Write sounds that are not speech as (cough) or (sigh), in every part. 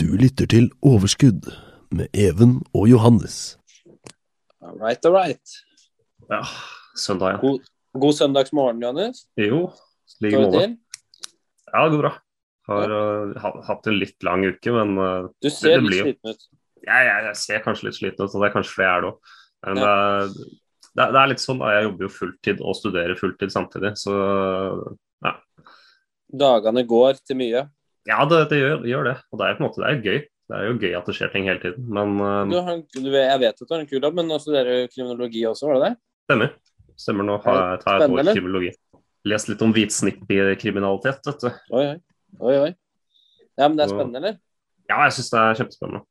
Du lytter til Overskudd med Even og Johannes. All right, all right. Ja, søndag igjen. God, god søndagsmorgen, Johannes. Jo, like det måte. Ja, det går bra. Har uh, hatt en litt lang uke, men uh, Du ser det litt sliten ut. Ja, jeg, jeg ser kanskje litt sliten ut, og det er kanskje fordi jeg er det òg. Men Ja. uh, det, er- det er litt sånn da, jeg jobber jo fulltid og studerer fulltid samtidig, så Dagene går til mye. Ja, det, det gjør, gjør det. Og det er på en måte det er gøy. Det er jo gøy at det skjer ting hele tiden, men uh, Du har, du, jeg vet at du har en kul jobb, men nå studerer du kriminologi også, var det det? stemmer. Stemmer nå har jeg tar jeg et år kriminologi. Lest litt om hvitsnippkriminalitet, vet du. Oi, oi. oi, oi. Ja, men det er spennende, eller? Ja, jeg syns det er kjempespennende.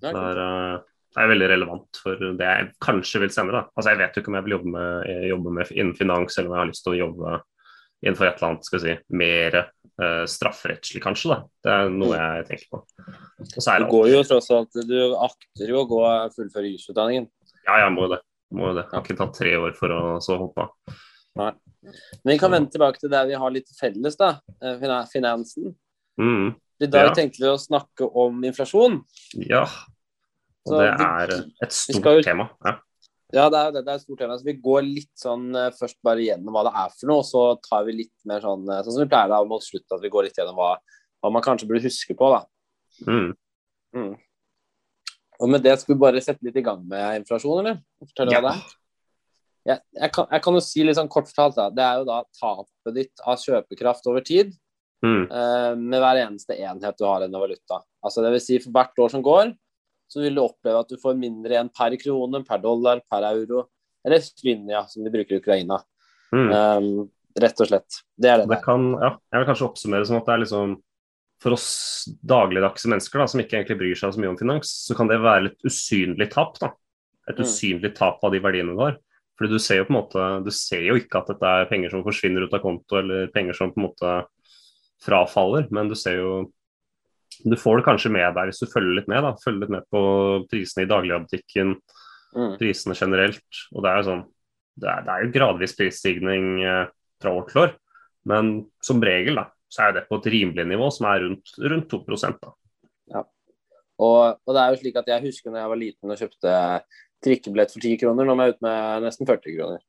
Det er, uh, det er veldig relevant for det jeg kanskje vil senere. Da. Altså, jeg vet jo ikke om jeg vil jobbe med, jobbe med innen finans, eller om jeg har lyst til å jobbe innenfor et eller annet skal vi si, mer eh, strafferettslig, kanskje. Da. Det er noe jeg tenker på. Og så Du går jo tross alt Du akter jo å gå fullføre jusutdanningen. Ja, jeg må jo det. Må jo det. Jeg har ikke tatt tre år for å så hoppe av. Men vi kan vende tilbake til der vi har litt felles, da. eh, Finansen. Mm, I dag Ja. tenkte vi å snakke om inflasjon. ja. Og Så det er et vi stort skal jo- tema. Ja. Ja, det er jo det. Det er et stort tema. Så vi går litt sånn eh, først bare gjennom hva det er for noe, og så tar vi litt mer sånn eh, Sånn som vi pleier da mot slutten, at vi går litt gjennom hva, hva man kanskje burde huske på, da. Mm. Mm. Og med det skal vi bare sette litt i gang med inflasjon, eller? Fortell Ja. hva det er? Jeg, jeg, kan, jeg kan jo si litt sånn kort fortalt, da. Det er jo da tapet ditt av kjøpekraft over tid Mm. eh, med hver eneste enhet du har i en valuta. Altså det vil si for hvert år som går, så vil du oppleve at du får mindre igjen per krone, per dollar, per euro. Eller svinja, som de bruker i Ukraina. Mm. Um, rett og slett. Det er det. Det kan, ja, jeg vil kanskje oppsummere som at det er liksom For oss dagligdagse mennesker da, som ikke egentlig bryr seg så mye om finans, så kan det være litt usynlig tap. da. Et Mm. usynlig tap av de verdiene du har. Fordi du ser jo på en måte, du ser jo ikke at dette er penger som forsvinner ut av konto, eller penger som på en måte frafaller, men du ser jo Du får det kanskje med deg hvis du følger litt med. da, Følger litt med på prisene i dagligvarebutikken, Mm. prisene generelt. Og det er jo sånn Det er, det er jo gradvis prisstigning eh, fra år til år, men som regel da, så er det på et rimelig nivå som er rundt, rundt 2% Ja. Og, og det er jo slik at jeg husker når jeg var liten og kjøpte trikkebillett for 10 kroner, nå må jeg ut med nesten 40 kroner.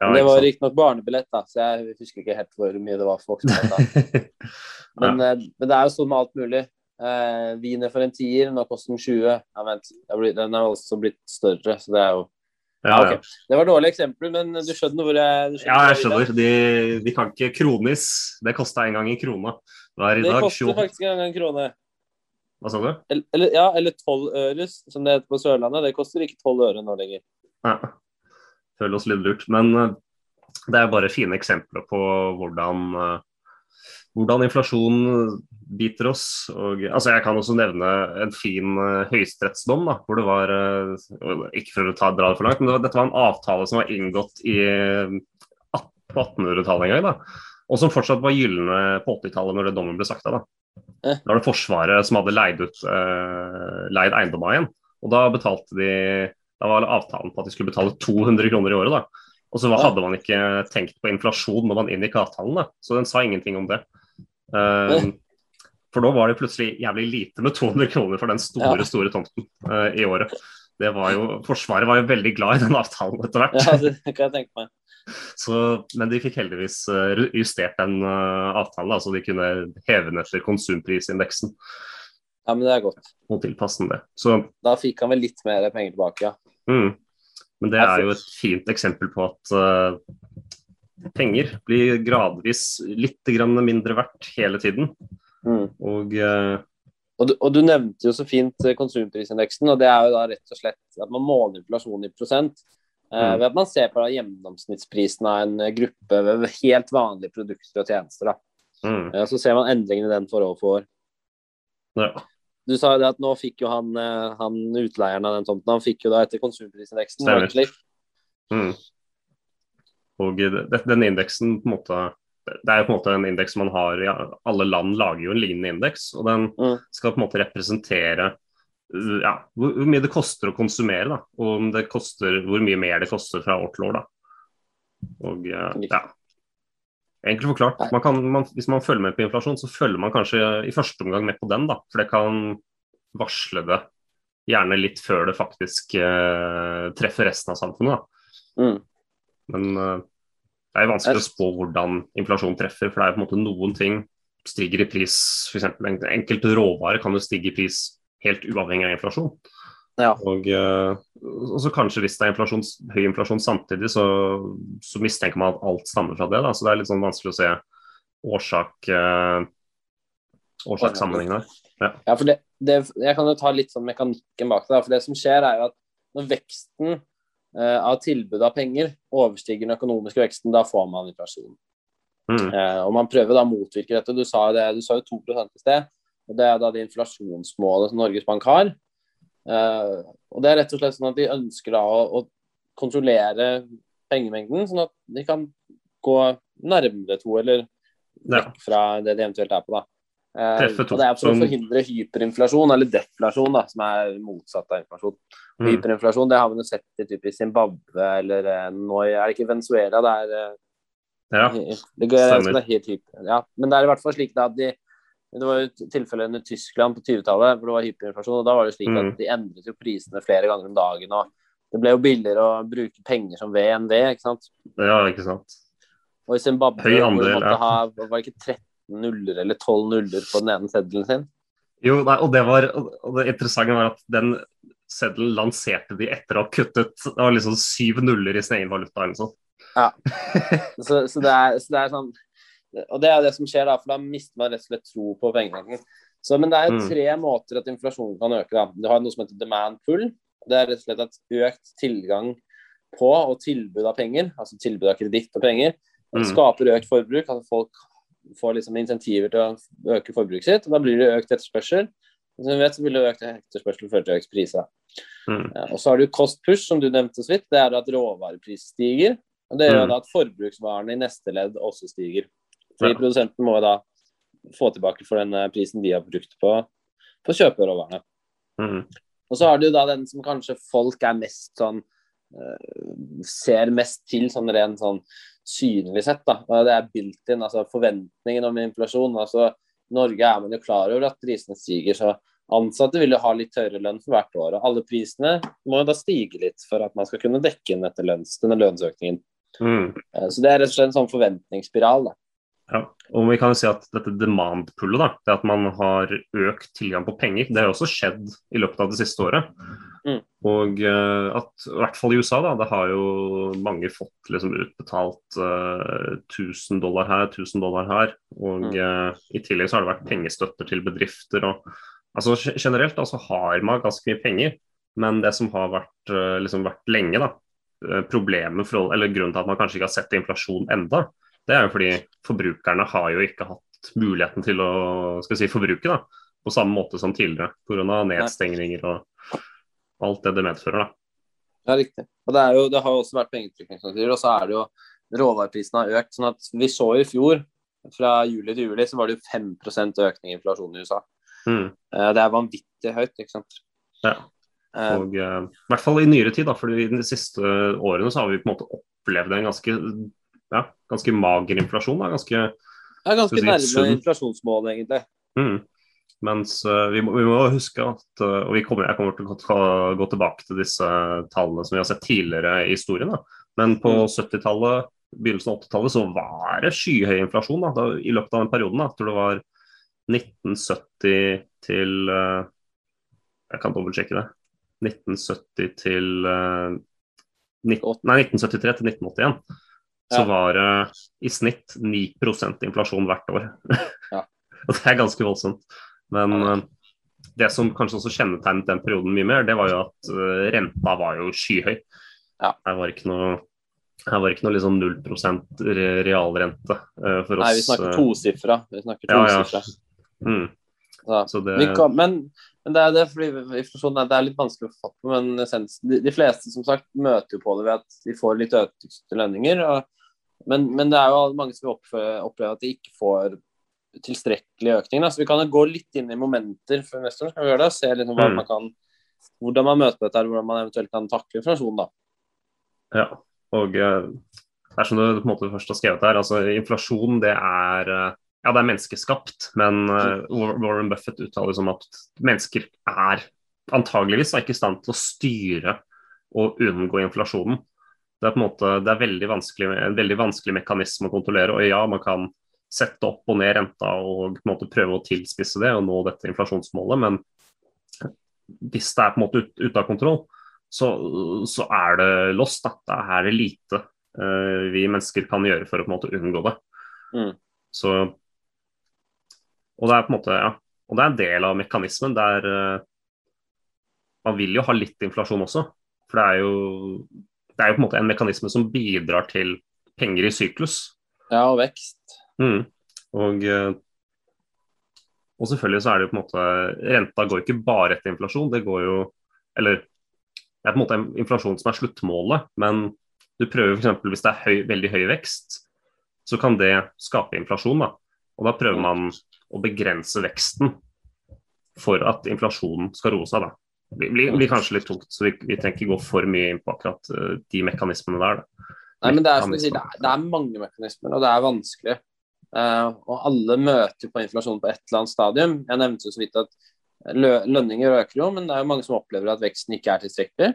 Ja, det var riktignok barnebillett, da, så jeg husker ikke helt hvor mye det var for voksne. (laughs) Men, eh, men det er jo sånn med alt mulig. Eh, Wiener for en tier, nå koster den 20. Ja, vent, den er også blitt større, så det er jo ja, ja. Det var dårlige eksempler, men du skjønner hvor jeg, du ja, jeg skjønner. De, de kan ikke kronis. Det kosta en gang i krona. Det Det dag koster 28 faktisk en gang en krone. Hva sa du? Eller, ja, eller 12 øres, som det heter på Sørlandet. Det koster ikke 12 øre nå lenger. Ja. Føler oss litt lurt. Men eh, det er bare fine eksempler på hvordan, eh, hvordan inflasjon biter oss. Og, altså jeg kan også nevne en fin uh, høyesterettsdom, hvor det var eh, Ikke for å ta, dra det for langt, men det var, dette var en avtale som var inngått i, uh, på 1800-tallet en gang. da, Og som fortsatt var gylne på 80-tallet når det dommen ble sagt av. Da. Da var det Forsvaret som hadde leid ut leid eiendomma igjen. Og da betalte de Da var avtalen på at de skulle betale 200 kroner i året. da. Og så hadde man ikke tenkt på inflasjon når man inngikk avtalen, da. så den sa ingenting om det. Eh, for da var det plutselig jævlig lite med 200 kroner for den store, Ja. store tomten uh, i året. Det var jo, Forsvaret var jo veldig glad i den avtalen etter hvert. Ja, det kan jeg tenke meg. Så, men de fikk heldigvis eh, justert den uh, avtalen, da, så de kunne heve den etter konsumprisindeksen Ja, men det er godt. og tilpasse den det. Så Da fikk han vel litt mer penger tilbake, ja. Mm. Men det er jo et fint eksempel på at eh, penger blir gradvis litt grann mindre verdt hele tiden. Mm. Og uh, Og du, og du nevnte jo så fint eh, konsumprisindeksen, og det er jo da rett og slett at man måler inflasjon i prosent. Mm. Ved at man ser på da gjennomsnittsprisen av en gruppe ved helt vanlige produkter og tjenester. da. mm, Så ser man endringene i den for år for år. ja. Du sa jo det at nå fikk jo han, han utleieren av den tomten, han fikk jo da etter konsumprisindeksen. Mm. Og den indeksen på en måte Det er jo på en måte en indeks man har ja, Alle land lager jo en lignende indeks, og den Mm. skal på en måte representere ja, hvor, mye det koster å konsumere, da. Og om det koster, hvor mye mer det koster fra år til år, da. Og uh, ja. Enkelt forklart. Man kan, man, hvis man følger med på inflasjon, så følger man kanskje i første omgang med på den, da. For det kan varsle det gjerne litt før det faktisk eh, treffer resten av samfunnet. Da. Mm. Men eh, det er vanskelig å spå hvordan inflasjon treffer, for det er på en måte noen ting stiger i pris. F.eks. enkelte råvarer kan jo stige i pris helt uavhengig av inflasjon. Ja. Og, eh, og så kanskje hvis det er inflasjon, høy inflasjon samtidig, så, så mistenker man at alt stammer fra det. Da. Så det er litt sånn vanskelig å se årsak, eh, årsakssammenhengen her. Ja, for det, det, jeg kan jo ta litt sånn mekanikken bak det. For det som skjer, er jo at når veksten av tilbudet av penger overstiger den økonomiske veksten, da får man inflasjon. Mm. Eh, og man prøver da å motvirke dette. Du sa det, du sa jo 2 i sted. og Det er da det inflasjonsmålet som Norges Bank har. Eh, og Det er rett og slett sånn at de ønsker da å, å kontrollere pengemengden, sånn at de kan gå nærmere to, eller vekk fra det de eventuelt er på. da. Eh, Treffe og Det er for å forhindre hyperinflasjon, eller deflasjon, da, som er motsatt av inflasjon. Mm. Hyperinflasjon det har man jo sett i typisk Zimbabwe eller eh, nå er det ikke Venezuela. det er eh, Ja. det, det er helt hyper. Ja, men det er i hvert fall slik da at de det var jo tilfellet under Tyskland på 20-tallet hvor det var hyperinflasjon. og Da var det slik Mm. at de endret jo prisene flere ganger om dagen. og Det ble jo billigere å bruke penger som ved enn ved. ikke sant? ja, ikke sant. Og i Zimbabwe Høy hvor de måtte ja. ha var det ikke 13 nuller eller 12 nuller på den ene seddelen sin. Jo, nei, og det var og det interessante var at den seddelen lanserte de etter å ha kuttet det var liksom syv nuller i sin egen valuta eller noe sånt. (laughs) Så, så, det er, så det er sånn Og det er det som skjer da, for da mister man rett og slett tro på pengene. Så, men det er jo tre måter at inflasjonen kan øke. da. Du har noe som heter demand pull. Det er rett og slett at økt tilgang på og tilbud av penger, altså tilbud av kreditt og penger, Mm. skaper økt forbruk. Altså folk får liksom insentiver til å øke forbruket sitt, og da blir det økt etterspørsel. Og Som vi vet, så vil det økt etterspørsel føre til økt priser. Mm. Ja, og så har du cost push, som du nevnte så vidt. Det er at råvarepris stiger. Og det gjør Mm. da at forbruksvarene i neste ledd også stiger. Fordi Ja. produsenten må da få tilbake for den eh, prisen de har brukt på, på kjøperåvarene. Mm. Og så har du da den som kanskje folk er mest sånn Ser mest til sånn rent sånn synlig sett, da. Det er built-in, altså forventningen om inflasjon. Altså Norge er man jo klar over at prisene stiger, så ansatte vil jo ha litt høyere lønn for hvert år. Og alle prisene må jo da stige litt for at man skal kunne dekke inn dette lønns, denne lønnsøkningen. Mm. Eh, Så det er rett og slett en sånn forventningsspiral. da. Ja. Og vi kan jo si at dette demand-pullet, da, det at man har økt tilgang på penger, det har også skjedd i løpet av det siste året. Mm. Og eh, at i hvert fall i USA, da, det har jo mange fått liksom utbetalt uh, 1000 dollar her, 1000 dollar her. Og Mm. uh, i tillegg så har det vært pengestøtter til bedrifter. og altså Generelt da, så har man ganske mye penger, men det som har vært, uh, liksom vært lenge, da, eh, problemet for, eller grunnen til at man kanskje ikke har sett inflasjon enda, det er jo fordi forbrukerne har jo ikke hatt muligheten til å si, forbruke da, på samme måte som tidligere. Pga. nedstengninger og alt det det medfører. da. Ja, riktig. Og det, jo, det har jo også vært pengetrykking, som sier, og så er det jo råvareprisene har økt. sånn at Vi så i fjor, fra juli til juli, så var det jo 5 økning i inflasjonen i USA. Mm. Eh, Det er vanvittig høyt, ikke sant. Ja. Eh, Og uh, I hvert fall i nyere tid, da, for de siste årene så har vi på en måte opplevd en ganske, ja, ganske mager inflasjon. Da, ganske, Det er ganske si nærme inflasjonsmålet, egentlig. mm. Mens uh, vi, må, vi må huske at uh, Og vi kommer, jeg kommer til å gå, gå tilbake til disse tallene som vi har sett tidligere i historien. Da. Men på Mm. 70-tallet, begynnelsen av 80-tallet, så var det skyhøy inflasjon da, i løpet av den perioden. Da. Jeg tror det var 1970 til uh, Jeg kan dobbeltsjekke det. 1970 til eh, 19, Nei, 1973 til 1981. Så var det i snitt 9% inflasjon hvert år. Ja. (laughs) Og det er ganske voldsomt. Men eh, det som kanskje også kjennetegnet den perioden mye mer, det var jo at eh, renta var jo skyhøy. Ja. Her var ikke noe her var ikke noe liksom 0 re- realrente eh, for oss. Nei, vi snakker tosifra. Vi snakker ja, ja. Mm. Så det, men, men det er det, fordi inflasjon er, det litt vanskelig å fatte. Men de, de fleste som sagt møter jo på det ved at de får litt økte lønninger. Og, men, men det er jo mange som opplever, at de ikke får tilstrekkelig økning. Da. Så vi kan gå litt inn i momenter for investoren. Skal vi gjøre det? Se litt hva Mm. man kan, hvordan man møter dette, hvordan man eventuelt kan takle inflasjon. da. Ja, og eh, det er som du på en måte først har skrevet her, altså inflasjon det er eh, ja, det er menneskeskapt, men eh, Warren Buffett uttaler som at mennesker er antageligvis ikke i stand til å styre og unngå inflasjonen. Det er på en måte, det er veldig en veldig vanskelig mekanisme å kontrollere. og ja, man kan sette opp og ned renta og på en måte prøve å tilspisse det og nå dette inflasjonsmålet, men hvis det er på en måte ute ut av kontroll, så, så er det lost. Da. Da er det lite uh, vi mennesker kan gjøre for å på en måte unngå det. Mm. Så Og det er på en måte, ja, og det er en del av mekanismen der uh, man vil jo ha litt inflasjon også. For det er jo, det er jo på en måte en mekanisme som bidrar til penger i syklus. Ja, og vekst. Mm. Og, eh, og selvfølgelig så er det jo på en måte Renta går ikke bare etter inflasjon, det går jo Eller det er på en måte inflasjon som er sluttmålet, men du prøver f.eks. hvis det er høy, veldig høy vekst, så kan det skape inflasjon. da. Og da prøver man å begrense veksten for at inflasjonen skal roe seg. da. Det blir, blir kanskje litt tungt, så vi, vi trenger ikke gå for mye inn på akkurat eh, de mekanismene der. Da. Nei, men det er, som du sier, det, er, det er mange mekanismer, og det er vanskelig. Uh, og alle møter på inflasjon på et eller annet stadium. Jeg nevnte så vidt at lø lønninger øker jo, men det er jo mange som opplever at veksten ikke er tilstrekkelig.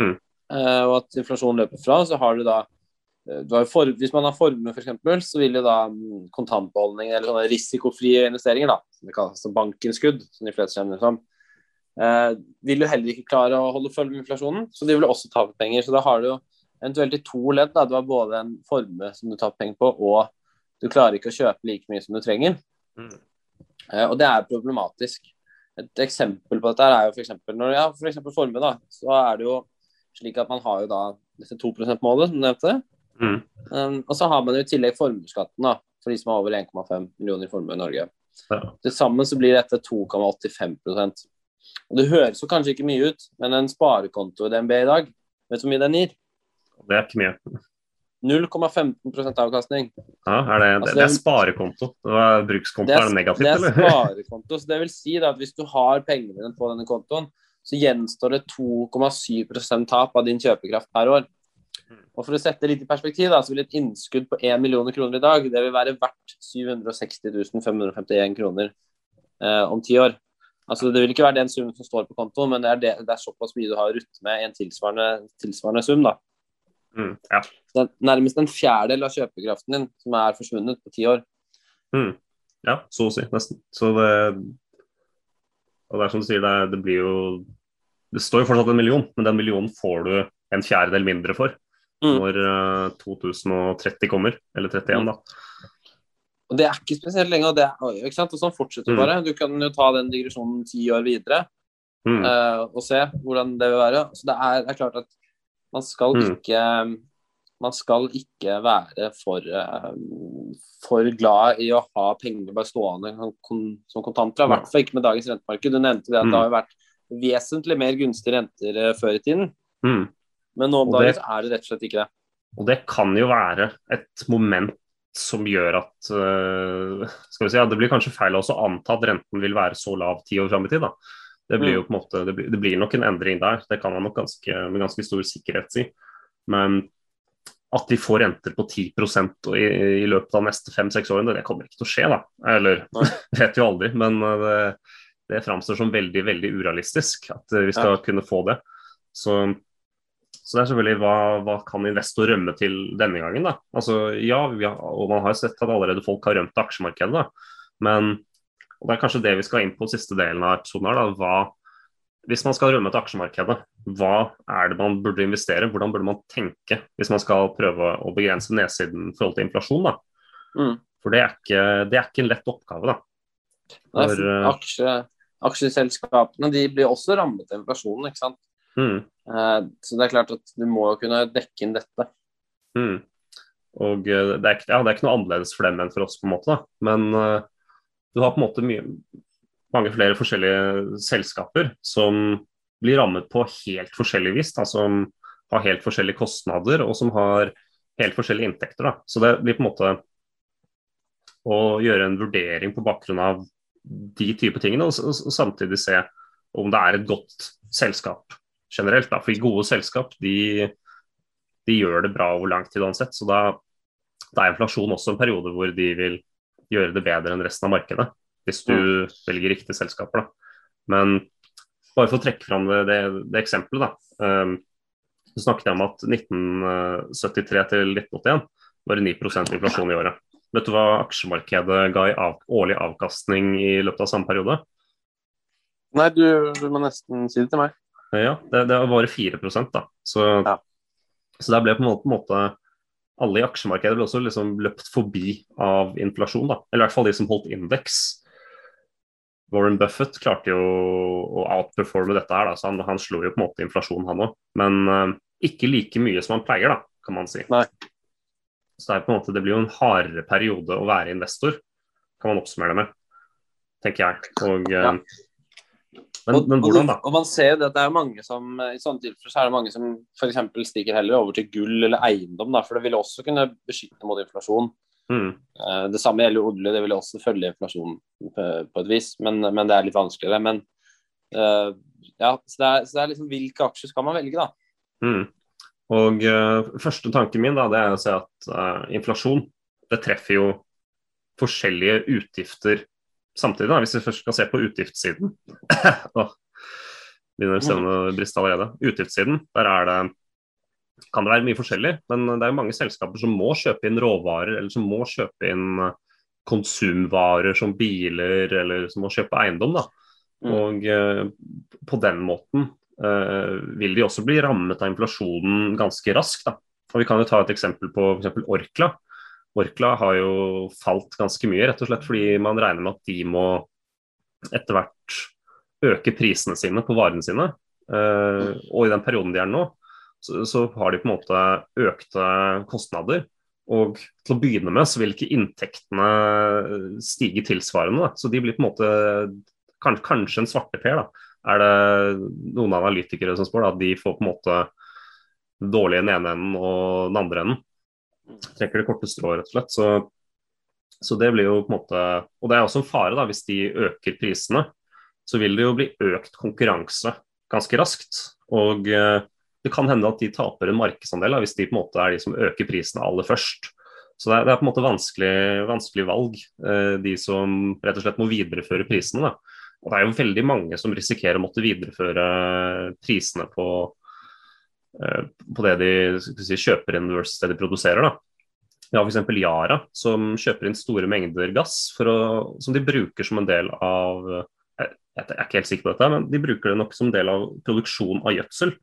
Mm. Uh, og at inflasjonen løper fra. Så har du da du har for, Hvis man har formue, f.eks., så vil jo da mm, kontantbeholdning eller sånne risikofrie investeringer, da, som det kalles som bankinnskudd, som de fleste kjenner som, eh, vil jo heller ikke klare å holde følge med inflasjonen. Så de vil også tape penger. Så da har du jo eventuelt i to ledd. da, Du har både en formue som du taper penger på, og du klarer ikke å kjøpe like mye som du trenger. Mm. Eh, og det er problematisk. Et eksempel på dette er jo f.eks. når ja, for eksempel formue, da, så er det jo slik at man har jo da dette 2 %-målet, som du nevnte. Mm. Um, og så har man jo i tillegg formuesskatten da, for de som har over 1,5 millioner i formue i Norge. Ja. Til sammen så blir dette 2,85 Og Det høres jo kanskje ikke mye ut, men en sparekonto i DNB i dag, vet du hvor mye den gir? Det er ikke mye. 0,15% avkastning. Ja, er det, Altså, det, det er sparekonto. Brukskonto, Det er, er, det negativt, det er (laughs) sparekonto. Så det vil si at hvis du har pengene dine på denne kontoen, så gjenstår det 2,7% tap av din kjøpekraft per år. Og For å sette det litt i perspektiv, da, så vil et innskudd på 1 millioner kroner i dag det vil være verdt 760 551 kroner eh, om ti år. Altså Det vil ikke være den summen som står på kontoen, men det er, det, det er såpass mye du har å rutte med i en tilsvarende, tilsvarende sum. da. Mm, ja. Det er nærmest en fjerdedel av kjøpekraften din som er forsvunnet på ti år. Mm. ja, så å si. Nesten. Så det Og det er som du sier, det, det blir jo Det står jo fortsatt en million, men den millionen får du en fjerdedel mindre for Mm. når uh, 2030 kommer. Eller 31, da. Og det er ikke spesielt lenge, og, det, og sånn fortsetter Mm. bare. Du kan jo ta den digresjonen ti år videre Mm. uh, og se hvordan det vil være. Så det er, er klart at man skal Mm. ikke man skal ikke være for, eh, for glad i å ha penger bare stående som kon- som kontanter. I hvert fall ikke med dagens rentemarked. Du nevnte det at Mm. det har vært vesentlig mer gunstige renter eh, før i tiden. Mm. Men nå om dagen er det rett og slett ikke det. Og det kan jo være et moment som gjør at eh, skal vi si, ja, Det blir kanskje feil også å anta at renten vil være så lav ti år fram i tid. da. Det blir jo på en måte, det blir, det blir nok en endring der, det kan man nok ganske, med ganske stor sikkerhet si. Men at de får renter på 10 i, i løpet av neste fem-seks årene, det kommer ikke til å skje. da. Eller (laughs) vet jo aldri, men eh, det, det framstår som veldig veldig urealistisk at eh, vi skal kunne få det. Så så det er selvfølgelig hva, hva kan investor rømme til denne gangen, da. Altså ja, har, og man har sett at allerede folk har rømt til aksjemarkedet, da. Men og det er kanskje det vi skal inn på siste delen av episoden her, da. Hva, hvis man skal rømme til aksjemarkedet, hva er det man burde investere? Hvordan burde man tenke hvis man skal prøve å begrense nedsiden i forhold til inflasjon, da? Mm. For det er, ikke, det er ikke en lett oppgave, da. Nei, For, for eh, aksje, aksjeselskapene de blir også rammet av inflasjonen. ikke sant? Mm. Eh, Så det er klart at du må jo kunne dekke inn dette. Mm. Og eh, det er, ja, det er ikke noe annerledes for dem enn for oss, på en måte. Da. Men uh, du har på en måte mye mange flere forskjellige selskaper som blir rammet på helt forskjellig vis. Da, som har helt forskjellige kostnader og som har helt forskjellige inntekter. Da. Så det blir på en måte å gjøre en vurdering på bakgrunn av de type tingene, og, og, og samtidig se om det er et godt selskap generelt. Da. For gode selskap de, de, gjør det bra over lang tid uansett. Så da, da, er inflasjon også en periode hvor de vil gjøre det bedre enn resten av markedet. Hvis du mm. velger riktige selskaper. Da. Men bare for å trekke fram det, det, det eksempelet, da. Um, så snakket jeg om at 1973 til 1981 var det 9% inflasjon i året. Vet du hva aksjemarkedet ga i av, årlig avkastning i løpet av samme periode? Nei, du, du må nesten si det til meg. Ja, det, det var bare 4% da. Så, ja. så der ble på en måte, på en måte alle i aksjemarkedet ble også liksom løpt forbi av inflasjon. da, Eller i hvert fall de som holdt indeks. Warren Buffett klarte jo å outperforme dette her, da, så han, han slo jo på en måte inflasjon, han òg. Men uh, ikke like mye som han pleier, da, kan man si. Nei. Så det, er på en måte, det blir jo en hardere periode å være investor, kan man oppsummere det med, tenker jeg. Og, ja. Men, men, hvordan, da? Og, og man ser jo at det er mange som i sånne tilfeller så er det mange som f.eks. stikker heller over til gull eller eiendom, da, for det vil også kunne beskytte mot inflasjon. Mm. Eh, det samme gjelder olje, det vil også følge inflasjonen på, et vis, men, men, det er litt vanskeligere. Men uh, ja, så det, er, så det, er, liksom hvilke aksjer skal man velge, da? Mm. Og uh, Første tanken min da, det er å si at uh, inflasjon det treffer jo forskjellige utgifter samtidig. da, Hvis vi først skal se på utgiftssiden. (clears throat) oh, begynner å briste allerede. Utgiftssiden, der er det kan det være mye forskjellig, men det er jo mange selskaper som må kjøpe inn råvarer, eller som må kjøpe inn eh, konsumvarer som biler, eller som må kjøpe eiendom. da. Mm. Og uh, på den måten eh, vil de også bli rammet av inflasjonen ganske raskt. Da. Og Vi kan jo ta et eksempel på for eksempel Orkla. Orkla har jo falt ganske mye, rett og slett fordi man regner med at de må etter hvert øke prisene sine på varene sine. Uh, og i den perioden de er nå, så, så, har de på en måte økte kostnader. Og til å begynne med så vil ikke inntektene stige tilsvarende. Da. Så de blir på en måte kanskje en svarteper. da er det noen analytikere som spør da, at de får på en måte dårlig den ene enden og den andre enden. Trekker det korte strået, rett og slett. Så, så, det blir jo på en måte Og det er også en fare, da, hvis de øker prisene. Så vil det jo bli økt konkurranse ganske raskt. Og eh, det kan hende at de taper en markedsandel da, hvis de på en måte er de som øker prisene aller først. Så det er, det er på en måte vanskelig, vanskelig valg, eh, de som rett og slett må videreføre prisene. da. Og det er jo veldig mange som risikerer å måtte videreføre prisene på, eh, på det de si, kjøper inn versus det de produserer. Da. Vi har f.eks. Yara, som kjøper inn store mengder gass å, som de bruker som en del av jeg, jeg er ikke helt sikker på dette, men de bruker det nok som en del av produksjon av gjødsel.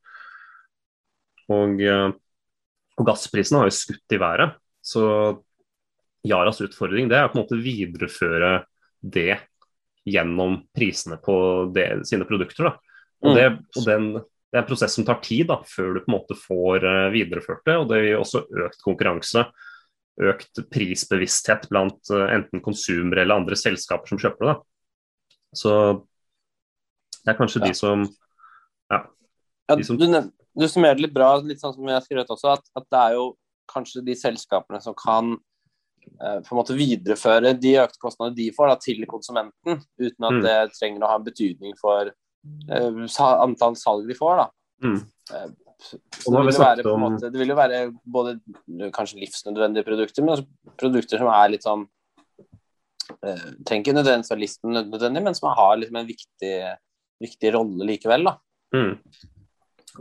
Og, eh, og gassprisene har jo skutt i været. Så Yaras utfordring det er på en måte videreføre det gjennom prisene på det, sine produkter. Da. Og, mm. det, og den, det, er en prosess som tar tid da, før du på en måte får uh, videreført det. Og det gir også økt konkurranse, økt prisbevissthet blant uh, enten konsumere eller andre selskaper som kjøper det. Da. Så det er kanskje ja. de som Ja. ja de som, du, du summerer det litt bra, litt sånn som jeg har skrevet også, at, at det er jo kanskje de selskapene som kan Eh, på en måte videreføre de økte kostnadene de får da, til konsumenten, uten at mm. det trenger å ha en betydning for antall salg de får. Da. Mm. Så det, vil være, om... måte, det, vil jo være både kanskje livsnødvendige produkter, men også produkter som er litt sånn uh, Trenger ikke nødvendigvis være livsnødvendig, men som har liksom en viktig, viktig rolle likevel. Da. Mm.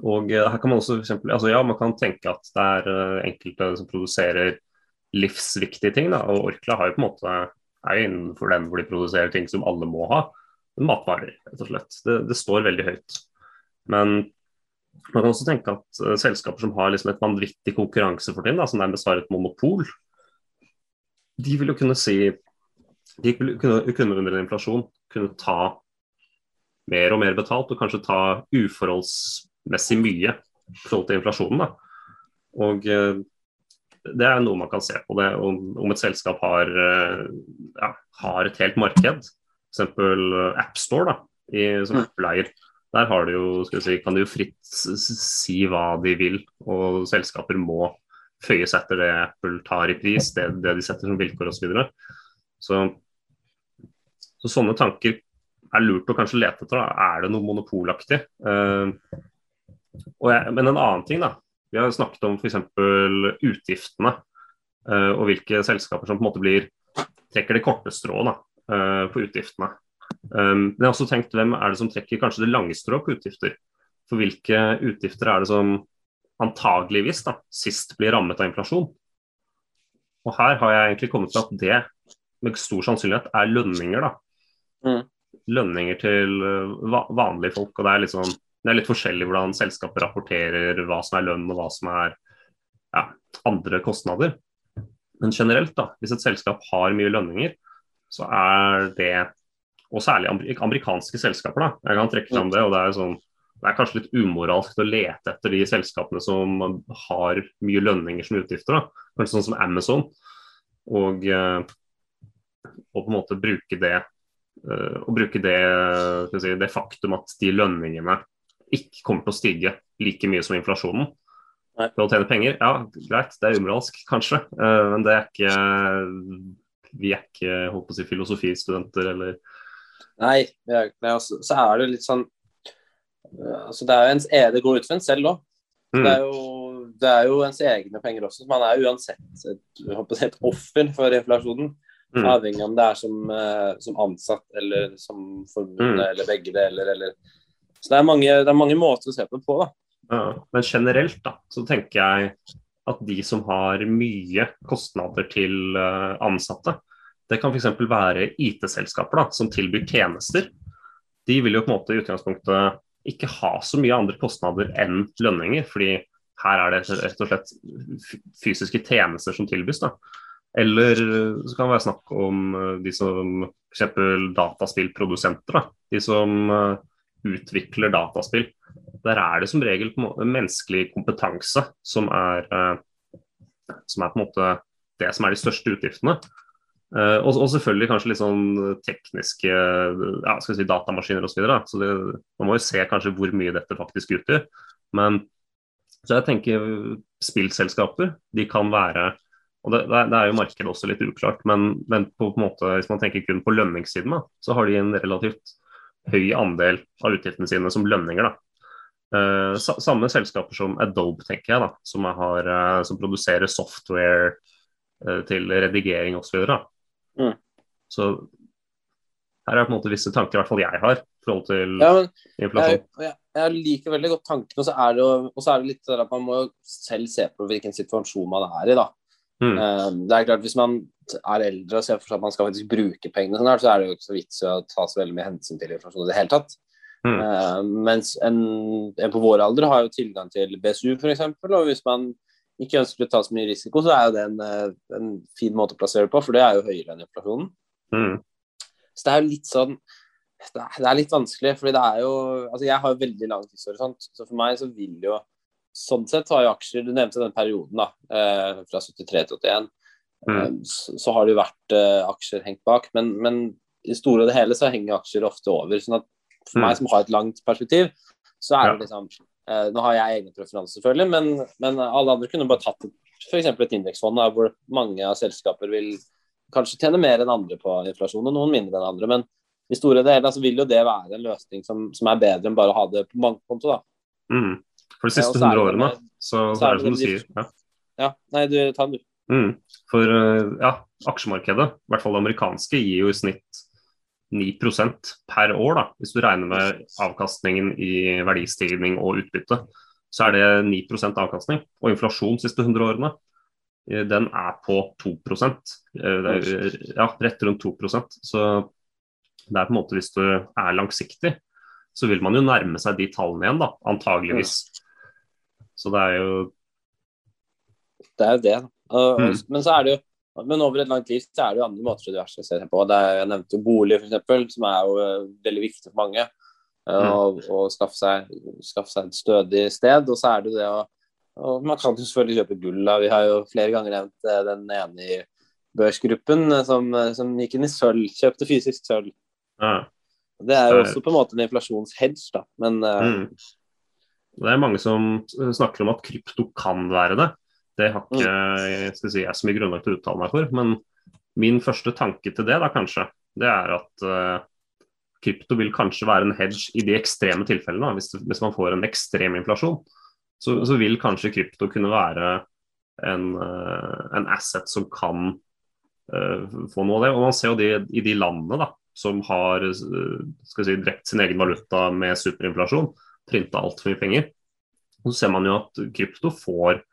Og her kan man også for eksempel, altså ja, man kan tenke at det er enkelte som produserer livsviktige ting. Da. Og Orkla har jo på en måte er innenfor den hvor de produserer ting som alle må ha. Matvarer, rett og slett. Det, det står veldig høyt. Men man kan også tenke at uh, selskaper som har liksom et vanvittig konkurransefortrinn, som nærmest har et monopol, de vil jo kunne si De vil kunne, kunne under en inflasjon kunne ta mer og mer betalt, og kanskje ta uforholdsmessig mye i forhold til inflasjonen. Da. Og uh, det er noe man kan se på. det, Om, om et selskap har, eh, ja, har, et helt marked, f.eks. AppStore, da, som Mm. Apple eier. Der har de jo, si, kan de jo fritt si hva de vil, og selskaper må føye seg etter det Apple tar i pris, det, det de setter som vilkår osv. Så, videre. så så sånne tanker er lurt å kanskje lete etter. Da. Er det noe monopolaktig? Uh, jeg, men en annen ting, da. Vi har snakket om f.eks. utgiftene Uh, og hvilke selskaper som på en måte blir trekker det korte strået eh, på utgiftene. Um, men jeg har også tenkt hvem er det som trekker kanskje det lange strået på utgifter? For hvilke utgifter er det som antageligvis da, sist blir rammet av inflasjon? Og her har jeg egentlig kommet til at det med stor sannsynlighet er lønninger. da. Mm. Lønninger til va vanlige folk. og det er, sånn, det er litt forskjellig hvordan selskapet rapporterer hva som er lønn og hva som er ja, andre kostnader. Men generelt, da, hvis et selskap har mye lønninger, så er det Og særlig amerikanske selskaper, da. Jeg kan trekke fram det. og det er, sånn, det er kanskje litt umoralsk å lete etter de selskapene som har mye lønninger som utgifter. da. Kanskje sånn som Amazon. Og, eh, og på en måte bruke det eh, og bruke det, si, det faktum at de lønningene ikke kommer til å stige like mye som inflasjonen Nei. for å tjene penger. Ja, greit, det er umoralsk, kanskje, eh, men det er ikke Vi er ikke holdt på å si, filosofistudenter eller Nei, vi er ikke det. Altså, så er det litt sånn øh, altså Det er jo ens det går ut for en selv òg. Mm. Det, det er jo ens egne penger også. Man er uansett et, et offer for inflasjonen. Mm. Avhengig om det er som, øh, som ansatt eller som forbundet Mm. eller begge deler. Eller. Så det er, mange, det er mange måter å se på det på. da. Ja, men generelt da, så tenker jeg at de som har mye kostnader til eh, ansatte, det kan f.eks. være IT-selskaper som tilbyr tjenester. De vil jo på en måte i utgangspunktet ikke ha så mye andre kostnader enn lønninger, fordi her er det rett og slett fysiske tjenester som tilbys. da. Eller så kan det være snakk om eh, de som f.eks. dataspillprodusenter. da. De som eh, utvikler dataspill. Der er det som regel menneskelig kompetanse som er, eh, som er på en måte det som er de største utgiftene. Eh, og, og selvfølgelig kanskje litt sånn tekniske ja, skal vi si datamaskiner osv. Så, videre, så man må jo se kanskje hvor mye dette faktisk utgjør. Men så jeg tenker spillselskaper, de kan være og det, det er- jo markedet også litt uklart, men, men på, på måte, hvis man tenker kun på lønningssiden, da, så har de en relativt høy andel av utgiftene sine som lønninger. da. Eh, samme selskaper som Adobe, tenker jeg, da, som, har, uh, som produserer software uh, til redigering osv. Så, Mm. så her er på en måte visse tanker i hvert fall jeg har i forhold til Ja, men inflasjon. jeg, jeg, jeg liker veldig godt tanken, og så er det, jo- er det litt at man må selv se på hvilken situasjon man er i. da. Mm. Det er klart Hvis man er eldre og ser for seg at man skal faktisk bruke pengene, sånn her, så er det jo ikke så vits å ta så veldig mye hensyn til inflasjon i det hele tatt. Mm. Eh, mens en, en på vår alder har jo tilgang til BSU f.eks., og hvis man ikke ønsker å ta så mye risiko, så er jo det en, eh, en fin måte å plassere det på, for det er jo høyere enn inflasjonen. Mm. Så det er jo litt sånn det er, det er litt vanskelig, fordi det er jo Altså, jeg har jo veldig lang tidshorisont, så for meg så vil jo Sånn sett har jo aksjer Du nevnte den perioden, da, eh, fra 73 til 81. Mm. Eh, så, så har det jo vært eh, aksjer hengt bak, men, men i store og det hele så henger aksjer ofte over. sånn at for meg som har et langt perspektiv, så er Ja. det liksom eh, Nå har jeg egne preferanser, selvfølgelig, men, men alle andre kunne bare tatt f.eks. et indeksfond hvor mange av selskaper vil kanskje tjene mer enn andre på inflasjon, og noen mindre enn andre. Men i store deler så vil jo det være en løsning som, som er bedre enn bare å ha det på bankkonto. da. Mm. For de siste hundre 100 årene så, så er det som du sier. Ja. Ja, nei, du, ta den, du. Mm. For eh, ja, aksjemarkedet, i hvert fall det amerikanske, gir jo i snitt 9% per år. da, Hvis du regner med avkastningen i verdistigning og utbytte, så er det 9% avkastning. Og inflasjon de siste 100 årene, eh, den er på 2 Eh, er, Ja, rett rundt 2% Så det er på en måte hvis du er langsiktig, så vil man jo nærme seg de tallene igjen, da, antageligvis. Så det er jo Det er jo det. Mm. Men så er det jo men over et langt liv så er det jo andre måter å diversifisere på. Det er, jeg nevnte jo bolig, f.eks., som er jo eh, veldig viktig for mange. eh, Mm. Å skaffe, seg, skaffe seg et stødig sted. Og så er det jo det å og Man kan jo selvfølgelig kjøpe gull. da. Vi har jo flere ganger nevnt eh, den ene i børsgruppen som, som gikk inn i sølv. Kjøpte fysisk sølv. Ja. Det er jo også på en måte en inflasjonshedge, da. Men mm. Det er mange som snakker om at krypto kan være det. Det har ikke jeg, skal si, jeg så mye grunnlag til å uttale meg for. Men min første tanke til det, da kanskje, det er at uh, krypto vil kanskje være en hedge i de ekstreme tilfellene. Hvis, hvis man får en ekstrem inflasjon, så, så, vil kanskje krypto kunne være en, uh, en asset som kan uh, få noe av det. Og man ser jo det i de landene da, som har skal si, drept sin egen valuta med superinflasjon, printa altfor mye penger. Og så ser man jo at krypto får uh,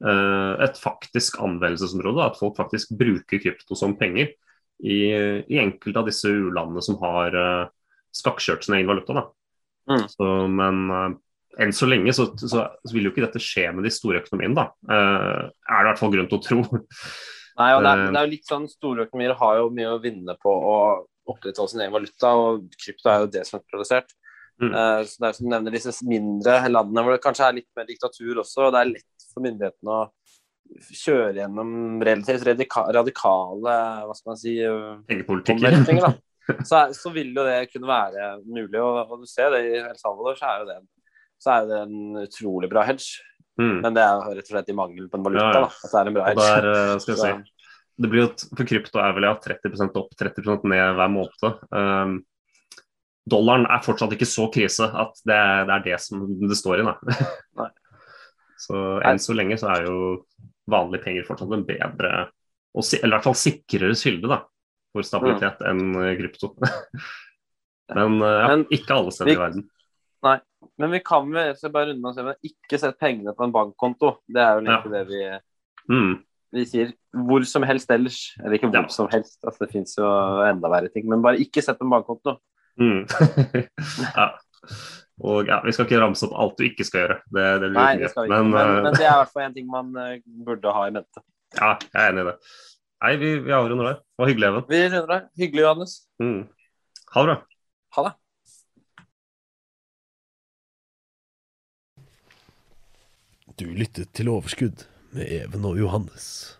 et faktisk anvendelsesområde. At folk faktisk bruker krypto som penger i, i enkelte av disse u-landene som har uh, skakkjørt sin egen valuta. Mm. Så, men uh, enn så lenge så, så, så, vil jo ikke dette skje med de store økonomiene, da. Er det i hvert fall grunn til å tro. Nei, og det er, det er, jo litt sånn Store økonomier har jo mye å vinne på å opprettholde sin egen valuta, og krypto er jo desentralisert. Mm. Uh, så det er som du nevner disse mindre landene hvor det kanskje er litt mer diktatur også. og Det er lett for myndighetene å kjøre gjennom relativt radikale hva skal man si, pengepolitikker. (laughs) Så, så, vil jo det kunne være mulig. Og, og, du ser det i El Salvador, så er jo det, så er det en utrolig bra hedge. Mm. Men det er rett og slett i mangel på en valuta. Ja, ja. Da, at det er en bra hedge. Der, eh, skal jeg si, det blir jo, for krypto er vel ja, 30% opp, 30% ned hver måned. Um, dollaren er fortsatt ikke så krise at det, det er det som det står i. Da. Så enn så lenge så er jo vanlige penger fortsatt en bedre, eller i hvert fall sikrere kilde da, for stabilitet mm. enn eh, krypto. (laughs) men eh, ja, men, ikke alle steder vi, i verden. Nei, men vi kan vel bare runde med å ikke sette pengene på en bankkonto. Det er jo egentlig ja. det vi, mm. vi sier. Hvor som helst ellers. Eller ikke hvor ja. som helst, altså, det fins jo enda verre ting. Men bare ikke sett på en bankkonto. Mm. (laughs) ja. Og ja, Vi skal ikke ramse opp alt du ikke skal gjøre. Det, det Nei, det skal vi ikke. Men, men, men, det er i hvert fall en ting man uh, burde ha i mente. (laughs) Ja, jeg er enig i det. Nei, vi, vi avrunder der. Det var hyggelig, Even. Vi runder der. Hyggelig, Johannes. Mm. Ha det bra. Ha det. Du lyttet til Overskudd med Even og Johannes.